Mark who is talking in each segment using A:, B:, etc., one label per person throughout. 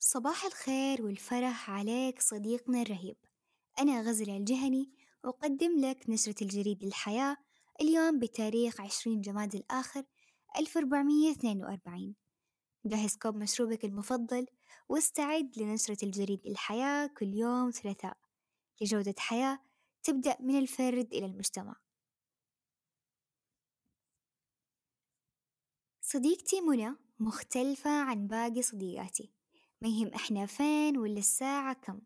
A: صباح الخير والفرح عليك صديقنا الرهيب. أنا غزل الجهني أقدم لك نشرة الجريد للحياة اليوم بتاريخ عشرين جماد الآخر ألف أربعمية اثنين وأربعين. جهز كوب مشروبك المفضل واستعد لنشرة الجريد للحياة كل يوم ثلاثاء. لجودة حياة تبدأ من الفرد إلى المجتمع. صديقتي منى مختلفة عن باقي صديقاتي. ما يهم إحنا فين ولا الساعة كم،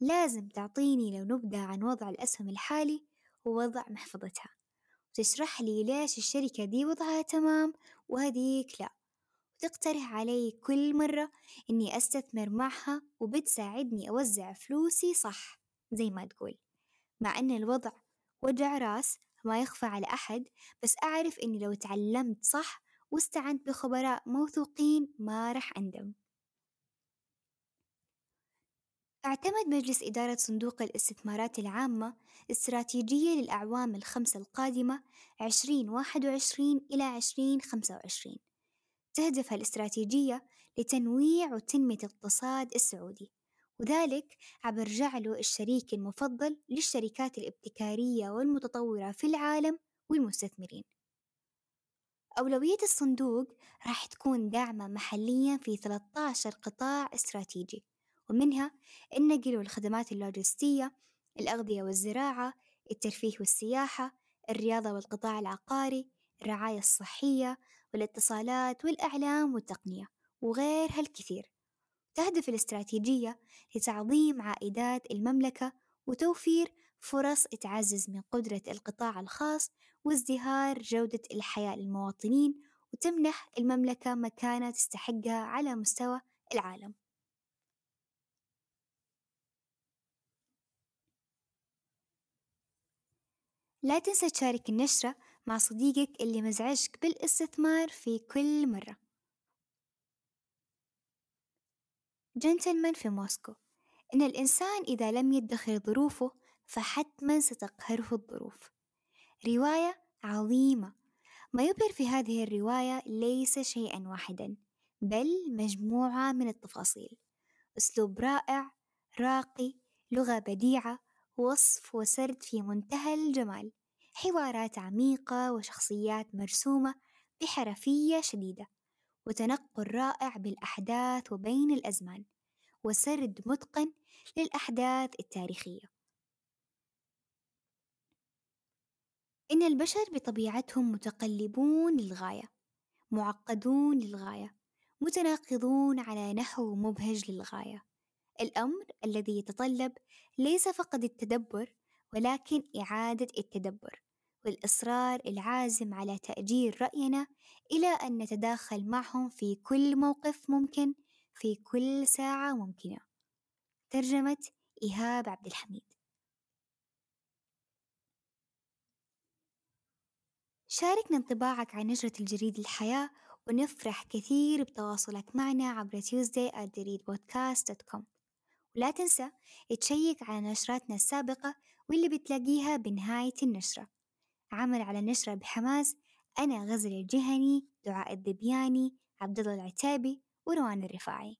A: لازم تعطيني لو نبذة عن وضع الأسهم الحالي ووضع محفظتها، وتشرح لي ليش الشركة دي وضعها تمام وهديك لأ، وتقترح علي كل مرة إني أستثمر معها وبتساعدني أوزع فلوسي صح زي ما تقول، مع إن الوضع وجع راس ما يخفى على أحد بس أعرف إني لو تعلمت صح واستعنت بخبراء موثوقين ما راح أندم. اعتمد مجلس إدارة صندوق الاستثمارات العامة استراتيجية للأعوام الخمسة القادمة عشرين واحد وعشرين إلى عشرين خمسة وعشرين، تهدف الاستراتيجية لتنويع وتنمية الاقتصاد السعودي، وذلك عبر جعله الشريك المفضل للشركات الابتكارية والمتطورة في العالم والمستثمرين. أولوية الصندوق راح تكون داعمة محليا في ثلاثة عشر قطاع استراتيجي. ومنها النقل والخدمات اللوجستية، الأغذية والزراعة، الترفيه والسياحة، الرياضة والقطاع العقاري، الرعاية الصحية، والاتصالات والإعلام والتقنية، وغيرها الكثير، تهدف الاستراتيجية لتعظيم عائدات المملكة وتوفير فرص تعزز من قدرة القطاع الخاص وازدهار جودة الحياة للمواطنين، وتمنح المملكة مكانة تستحقها على مستوى العالم. لا تنسى تشارك النشرة مع صديقك اللي مزعجك بالاستثمار في كل مرة. جنتلمان في موسكو إن الإنسان إذا لم يدخر ظروفه فحتما ستقهره الظروف. رواية عظيمة، ما يبهر في هذه الرواية ليس شيئا واحدا، بل مجموعة من التفاصيل، أسلوب رائع، راقي، لغة بديعة، وصف وسرد في منتهى الجمال، حوارات عميقة وشخصيات مرسومة بحرفية شديدة، وتنقل رائع بالأحداث وبين الأزمان، وسرد متقن للأحداث التاريخية. إن البشر بطبيعتهم متقلبون للغاية، معقدون للغاية، متناقضون على نحو مبهج للغاية. الأمر الذي يتطلب ليس فقط التدبر ولكن إعادة التدبر والإصرار العازم على تأجير رأينا إلى أن نتداخل معهم في كل موقف ممكن في كل ساعة ممكنة. ترجمة إيهاب عبد الحميد. شاركنا انطباعك عن نشرة الجريد الحياة ونفرح كثير بتواصلك معنا عبر tuesday@podcast.com ولا تنسى تشيك على نشراتنا السابقة واللي بتلاقيها بنهاية النشرة. عمل على النشرة بحماس أنا غزل الجهني دعاء الذبياني عبد الله العتابي وروان الرفاعي.